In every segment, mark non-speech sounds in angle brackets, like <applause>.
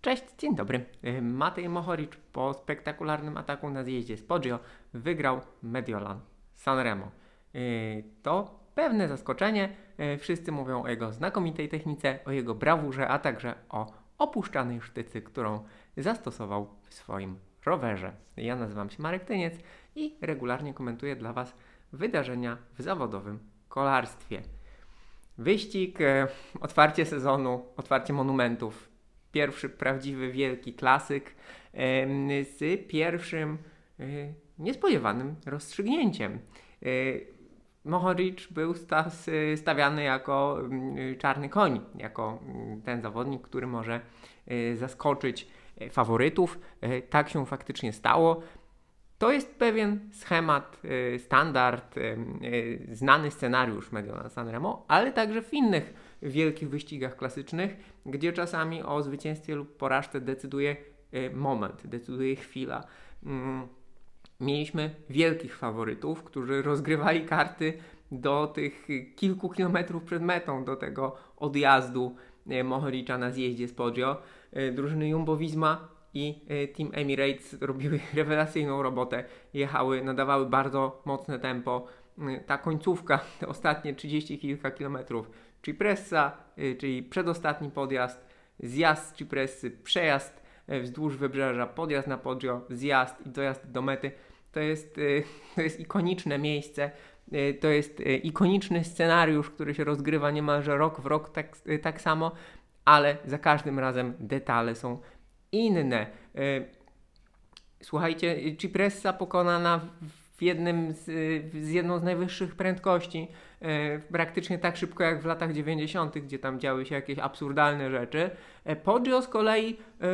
Cześć, dzień dobry. Y, Matej Mohoric po spektakularnym ataku na zjeździe z Poggio wygrał Mediolan Sanremo. Y, To pewne zaskoczenie. Y, Wszyscy mówią o jego znakomitej technice, o jego brawurze, a także o opuszczanej sztycy, którą zastosował w swoim rowerze. Ja nazywam się Marek Tyniec i regularnie komentuję dla Was wydarzenia w zawodowym kolarstwie. Wyścig, otwarcie sezonu, otwarcie monumentów. Pierwszy prawdziwy wielki klasyk z pierwszym e, niespodziewanym rozstrzygnięciem. E, Mohoric był stawiany jako mm, czarny koń, jako mm, ten zawodnik, który może e, zaskoczyć faworytów. Tak się faktycznie stało. To jest pewien schemat, y, standard, y, y, znany scenariusz Mediolan Sanremo, ale także w innych wielkich wyścigach klasycznych, gdzie czasami o zwycięstwie lub porażce decyduje moment, decyduje chwila. Mm, Mieliśmy wielkich faworytów, którzy rozgrywali karty do tych kilku kilometrów przed metą, do tego odjazdu Mohoricza na zjeździe z Poggio. Drużyny Jumbo-Visma i y, Team Emirates robiły <laughs> rewelacyjną robotę. Jechały, nadawały bardzo mocne tempo. Y, Ta końcówka, te ostatnie 30 kilka kilometrów, Cipressa, y, czyli przedostatni podjazd, zjazd z Cipressy, przejazd wzdłuż wybrzeża, podjazd na Poggio, zjazd i dojazd do mety. To jest, <laughs> to jest ikoniczne miejsce. To jest ikoniczny scenariusz, który się rozgrywa niemalże rok w rok tak, tak samo, ale za każdym razem detale są inne. Y, Słuchajcie, Cipressa pokonana w jednym z, z jedną z najwyższych prędkości, e, praktycznie tak szybko jak w latach 90., gdzie tam działy się jakieś absurdalne rzeczy. E, Poggio z kolei e,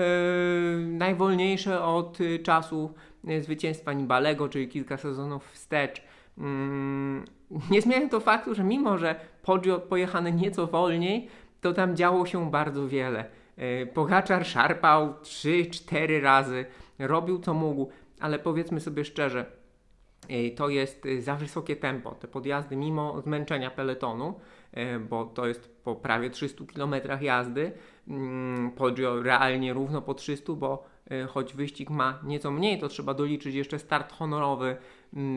najwolniejsze od czasu e, zwycięstwa Nibalego, czyli kilka sezonów wstecz. Mm, nie zmienia to faktu, że mimo, że Poggio pojechane nieco wolniej, to tam działo się bardzo wiele. E, Pogaczar szarpał 3-4 razy, robił co mógł, ale powiedzmy sobie szczerze, e, to jest e, za wysokie tempo. Te podjazdy, mimo zmęczenia peletonu, bo to jest po prawie 300 km jazdy, mm, Poggio realnie równo po 300, bo choć wyścig ma nieco mniej, to trzeba doliczyć jeszcze start honorowy mm,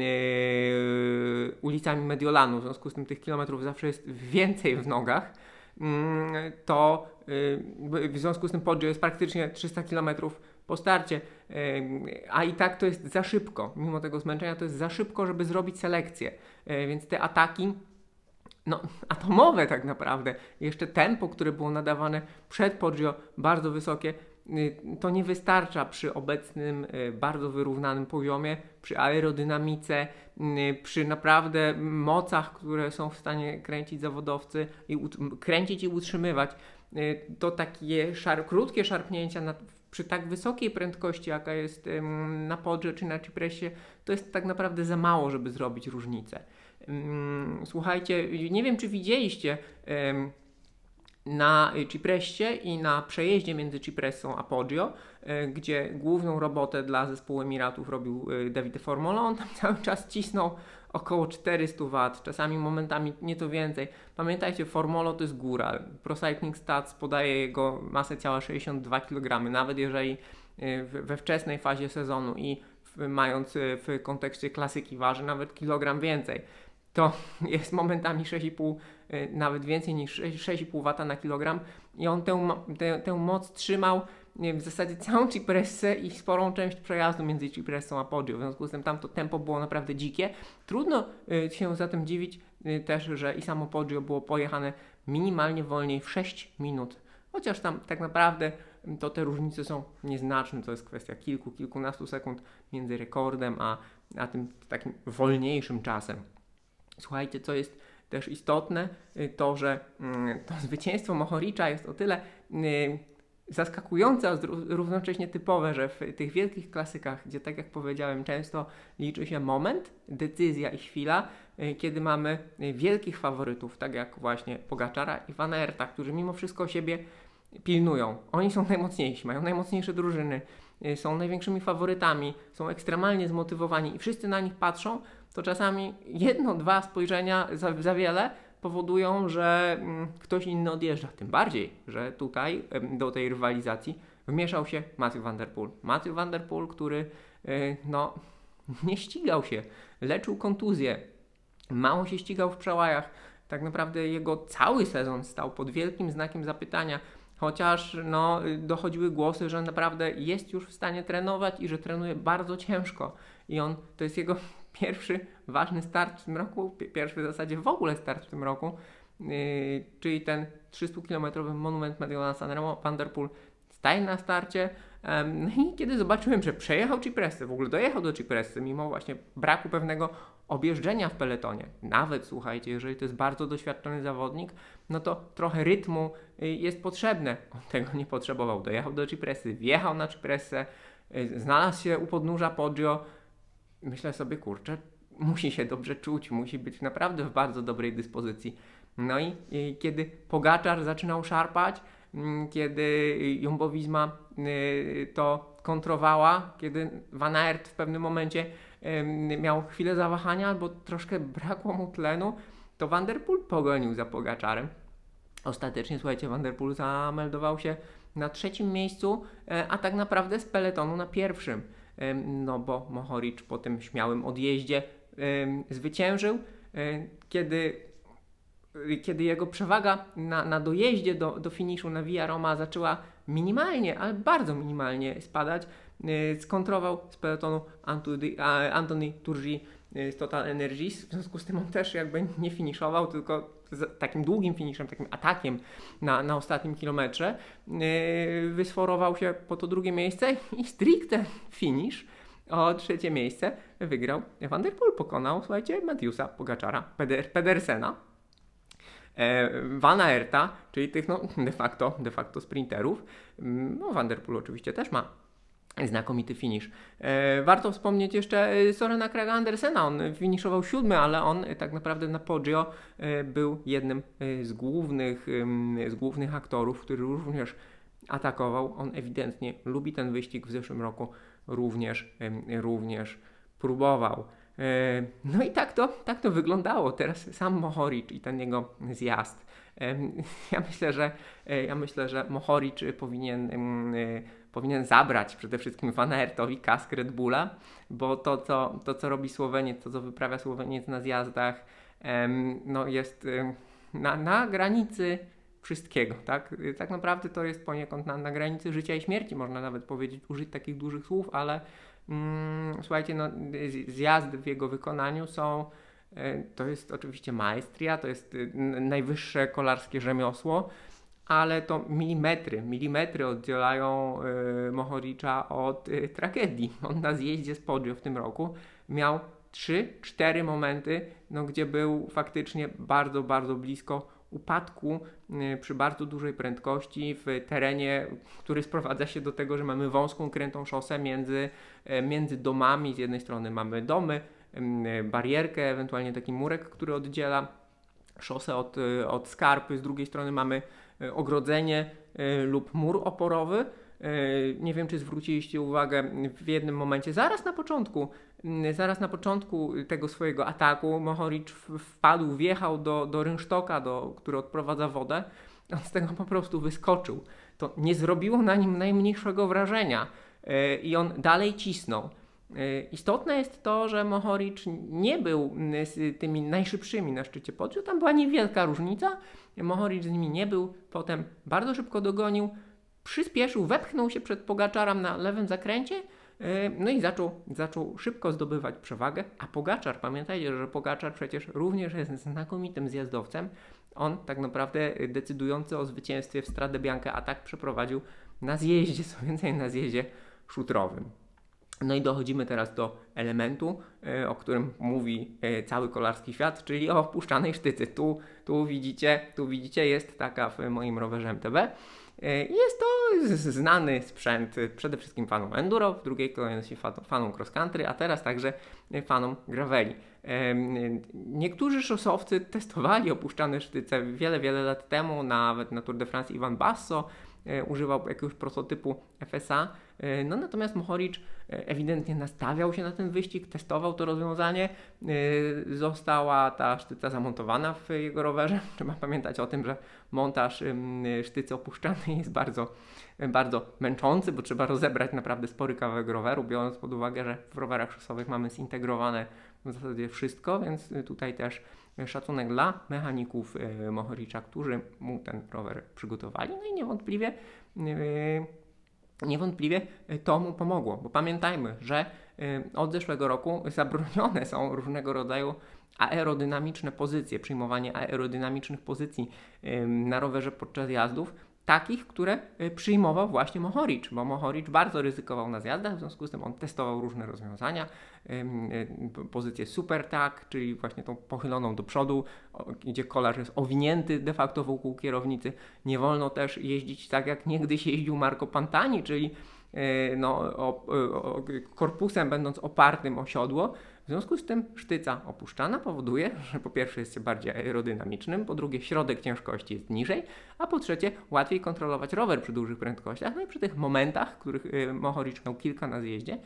ulicami Mediolanu, w związku z tym tych kilometrów zawsze jest więcej w nogach to y, w związku z tym Poggio jest praktycznie 300 km po starcie, y, a i tak to jest za szybko, mimo tego zmęczenia to jest za szybko, żeby zrobić selekcję, Y, więc te ataki no, <laughs> atomowe tak naprawdę, jeszcze tempo, które było nadawane przed Poggio, bardzo wysokie, to nie wystarcza przy obecnym y, bardzo wyrównanym poziomie, przy aerodynamice, y, przy naprawdę mocach, które są w stanie kręcić zawodowcy i kręcić i utrzymywać. Y, To takie szar- krótkie szarpnięcia na, przy tak wysokiej prędkości, jaka jest na Poggio czy na Cipressie, to jest tak naprawdę za mało, żeby zrobić różnicę. Słuchajcie, nie wiem czy widzieliście na Cipressie i na przejeździe między Cipressą a Poggio, y, gdzie główną robotę dla zespołu Emiratów robił y, Davide Formola. On tam <laughs> cały czas cisnął około 400 W, czasami momentami nieco więcej. Pamiętajcie, Formolo to jest góra. Pro Cycling Stats podaje jego masę ciała 62 kg, nawet jeżeli w- we wczesnej fazie sezonu i mając w kontekście klasyki waży nawet kilogram więcej. To <laughs> jest momentami 6,5, y, nawet więcej niż 6 6,5 W na kilogram i on tę, tę, tę moc trzymał wiem, w zasadzie <laughs> całą Cipressę i sporą część przejazdu między Cipressą a Poggio. W związku z tym tam to tempo było naprawdę dzikie. Trudno y, się zatem dziwić y, też, że i samo Poggio było pojechane minimalnie wolniej w 6 minut. Chociaż tam tak naprawdę y, to te różnice są nieznaczne. To jest kwestia kilku, kilkunastu sekund między rekordem a, a tym takim wolniejszym czasem. Słuchajcie, co jest też istotne, y, to że mm, to zwycięstwo Mohoricza jest o tyle y, zaskakujące, a równocześnie typowe, że w tych wielkich klasykach, gdzie tak jak powiedziałem, często liczy się moment, decyzja i chwila, y, kiedy mamy wielkich faworytów, tak jak właśnie Pogaczara i Van Aerta, którzy mimo wszystko siebie pilnują. Oni są najmocniejsi, mają najmocniejsze drużyny, są największymi faworytami, są ekstremalnie zmotywowani i wszyscy na nich patrzą, to czasami jedno, dwa spojrzenia za, za wiele powodują, że mm, ktoś inny odjeżdża. Tym bardziej, że tutaj do tej rywalizacji wmieszał się Matthew Van Der Poel. Matthew Van Der Poel, który e, no, <laughs> nie ścigał się, leczył kontuzję, mało się ścigał w przełajach. Tak naprawdę jego cały sezon stał pod wielkim znakiem zapytania, chociaż no, dochodziły głosy, że naprawdę jest już w stanie trenować i że trenuje bardzo ciężko. I on, to jest jego <laughs> pierwszy ważny start w tym roku, pierwszy w zasadzie w ogóle start w tym roku, yy, czyli ten 300-kilometrowy monument Mediolana Sanremo, Vanderpool staje na starcie. No i kiedy zobaczyłem, że przejechał Cipressy, w ogóle dojechał do Cipressy, mimo właśnie braku pewnego objeżdżenia w peletonie, nawet słuchajcie, jeżeli to jest bardzo doświadczony zawodnik, no to trochę rytmu y, jest potrzebne. On tego nie potrzebował. Dojechał do Cipressy, wjechał na Cipressę, y, znalazł się u podnóża Poggio. Myślę sobie, kurczę, musi się dobrze czuć, musi być naprawdę w bardzo dobrej dyspozycji. No i, i kiedy Pogaczar zaczynał szarpać, kiedy Jumbo Visma y, to kontrowała, kiedy Van Aert w pewnym momencie miał chwilę zawahania albo troszkę <laughs> brakło mu tlenu, to Van Der Poel pogonił za Pogaczarem. Ostatecznie, słuchajcie, Van Der Poel zameldował się na trzecim miejscu, e, a tak naprawdę z peletonu na pierwszym. No bo Mohoric po tym śmiałym odjeździe zwyciężył. E, kiedy kiedy jego przewaga na, na dojeździe do, do finiszu na Via Roma zaczęła minimalnie, ale bardzo minimalnie spadać, yy, skontrował z pelotonu Anthony Turgi yy, z Total Energies. W związku z tym on też jakby nie finiszował, tylko takim długim finiszem, takim atakiem na, na ostatnim kilometrze yy, wysforował się po to drugie miejsce i stricte finish o trzecie miejsce wygrał Van der Poel, pokonał, słuchajcie, Matthewsa, Pogaczara, Peder, Pedersena Van Aerta, czyli tych no, de, facto, de facto sprinterów. Mm, no, Van Der Poel oczywiście też ma Znakomity finish. E, warto wspomnieć jeszcze e, Sorena Craig Andersena. On finiszował siódmy, ale on tak naprawdę na Poggio był jednym z głównych, z głównych aktorów, który również atakował. On ewidentnie lubi ten wyścig w zeszłym roku, również, również próbował. E, no i tak to, tak to wyglądało. Teraz sam Mohoric i ten jego zjazd. <laughs> Ja myślę, że, e, ja myślę, że Mohoric powinien, e, powinien zabrać przede wszystkim Van Aertowi kask Red Bulla, bo to co, to, co robi Słoweniec, to, co wyprawia Słoweniec na zjazdach, no jest na, na granicy wszystkiego, tak? Tak naprawdę to jest poniekąd na, na granicy życia i śmierci, można nawet powiedzieć, użyć takich dużych słów, ale Mm, słuchajcie, no, zjazdy w jego wykonaniu są, e, to jest oczywiście maestria, to jest y, najwyższe kolarskie rzemiosło, ale to milimetry, milimetry oddzielają y, Mohoricza od y, tragedii. On na zjeździe z Poggio w tym roku miał 3-4 momenty, no, gdzie był faktycznie bardzo, bardzo blisko upadku y, przy bardzo dużej prędkości w terenie, który sprowadza się do tego, że mamy wąską, krętą szosę między, e, między domami. Z jednej strony mamy domy, barierkę, ewentualnie taki murek, który oddziela szosę od, y, od skarpy, z drugiej strony mamy e, ogrodzenie e, lub mur oporowy. Nie wiem, czy zwróciliście uwagę w jednym momencie, zaraz na początku zaraz na początku tego swojego ataku Mohoric wpadł, wjechał do, do rynsztoka, do, który odprowadza wodę. On z tego po prostu wyskoczył. To nie zrobiło na nim najmniejszego wrażenia e, i on dalej cisnął. E, istotne jest to, że Mohoric nie był z tymi najszybszymi na szczycie podciu. Tam była niewielka różnica. Mohoric z nimi nie był. Potem bardzo szybko dogonił, przyspieszył, wepchnął się przed Pogaczarem na lewym zakręcie no i zaczął, zaczął szybko zdobywać przewagę, a Pogaczar, pamiętajcie, że Pogaczar przecież również jest znakomitym zjazdowcem. On tak naprawdę decydujący o zwycięstwie w Strade Bianca atak przeprowadził na zjeździe, co więcej na zjeździe szutrowym. No i dochodzimy teraz do elementu, e, o którym mówi e, cały kolarski świat, czyli o puszczanej sztycy. Tu, tu, widzicie, tu widzicie, jest taka w moim rowerze MTB. E, jest to znany sprzęt przede wszystkim fanom enduro, w drugiej kolejności fanom cross country, a teraz także fanom graveli. Niektórzy szosowcy testowali opuszczane sztyce wiele, wiele lat temu, nawet na Tour de France Ivan Basso używał jakiegoś prototypu FSA. E, no natomiast Mohoric e, ewidentnie nastawiał się na ten wyścig, testował to rozwiązanie. E, Została ta sztyca zamontowana w jego rowerze. <laughs> Trzeba pamiętać o tym, że montaż sztycy opuszczanej jest bardzo, bardzo męczący, bo trzeba rozebrać naprawdę spory kawałek roweru, biorąc pod uwagę, że w rowerach szosowych mamy zintegrowane w zasadzie wszystko, więc tutaj też szacunek dla mechaników Mohoricza, którzy mu ten rower przygotowali. No i niewątpliwie, niewątpliwie to mu pomogło, bo pamiętajmy, że e, od zeszłego roku zabronione są różnego rodzaju aerodynamiczne pozycje, przyjmowanie aerodynamicznych pozycji na rowerze podczas jazdów takich, które y, przyjmował właśnie Mohoric, bo Mohoric bardzo ryzykował na zjazdach, w związku z tym on testował różne rozwiązania, y, pozycję super tak, czyli właśnie tą pochyloną do przodu, gdzie kolarz jest owinięty de facto wokół kierownicy. Nie wolno też jeździć tak, jak niegdyś jeździł Marco Pantani, czyli y, no, korpusem będąc opartym o siodło, w związku z tym sztyca opuszczana powoduje, że po pierwsze jest się bardziej aerodynamicznym, po drugie środek ciężkości jest niżej, a po trzecie łatwiej kontrolować rower przy dużych prędkościach. No i przy tych momentach, których y, miał kilka na zjeździe,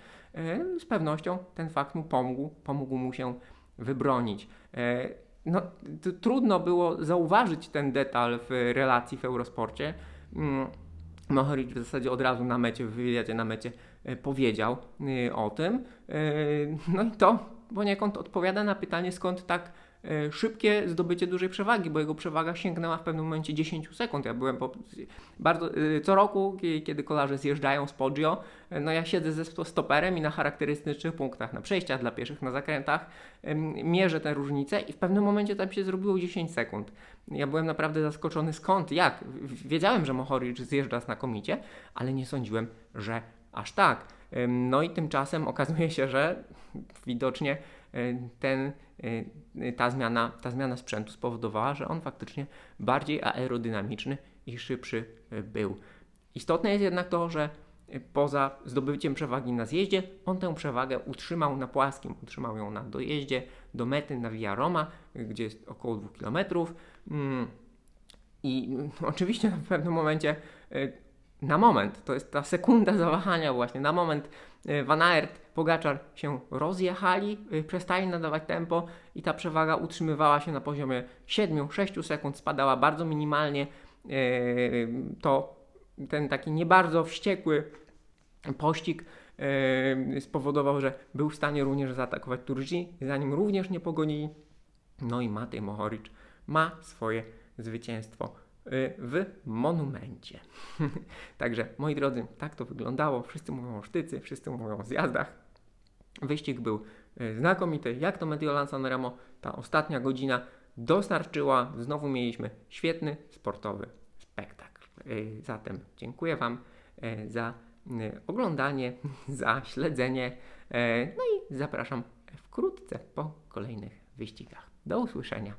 y, z pewnością ten fakt mu pomógł, pomógł mu się wybronić. Y, no, trudno było zauważyć ten detal w relacji w Eurosporcie. Mohoric w zasadzie od razu na mecie, w wywiadzie na mecie E, powiedział e, o tym. E, no i to poniekąd odpowiada na pytanie, skąd tak szybkie zdobycie dużej przewagi, bo jego przewaga sięgnęła w pewnym momencie 10 sekund. Ja byłem po, bardzo, co roku, kiedy kolarze zjeżdżają z Poggio, no ja siedzę ze stoperem i na charakterystycznych punktach, na przejściach dla pieszych, na zakrętach, mierzę te różnice i w pewnym momencie tam się zrobiło 10 sekund. Ja byłem naprawdę zaskoczony skąd, jak. Wiedziałem, że Mohoric zjeżdża znakomicie, ale nie sądziłem, że aż tak. No i tymczasem okazuje się, że widocznie ten, ta, zmiana, ta zmiana sprzętu spowodowała, że on faktycznie bardziej aerodynamiczny i szybszy e, był. Istotne jest jednak to, że poza zdobyciem przewagi na zjeździe, on tę przewagę utrzymał na płaskim, utrzymał ją na dojeździe do mety na Via Roma, gdzie jest około 2 km. Mm, I <laughs> oczywiście w pewnym momencie na moment, to jest ta sekunda zawahania właśnie, na moment Van Aert, Pogaczar się rozjechali, e, przestali nadawać tempo i ta przewaga utrzymywała się na poziomie 7-6 sekund, spadała bardzo minimalnie. E, to ten taki nie bardzo wściekły pościg spowodował, że był w stanie również zaatakować Turzi, zanim również nie pogonili. No i Matej Mohoric ma swoje zwycięstwo Y, w monumencie. <laughs> Także, moi drodzy, tak to wyglądało. Wszyscy mówią o sztycy, wszyscy mówią o zjazdach. Wyścig był y, znakomity. Jak to Mediolan Sanremo, ta ostatnia godzina dostarczyła. Znowu mieliśmy świetny sportowy spektakl. Y, zatem dziękuję Wam za oglądanie, <laughs> za śledzenie. No i zapraszam wkrótce po kolejnych wyścigach. Do usłyszenia.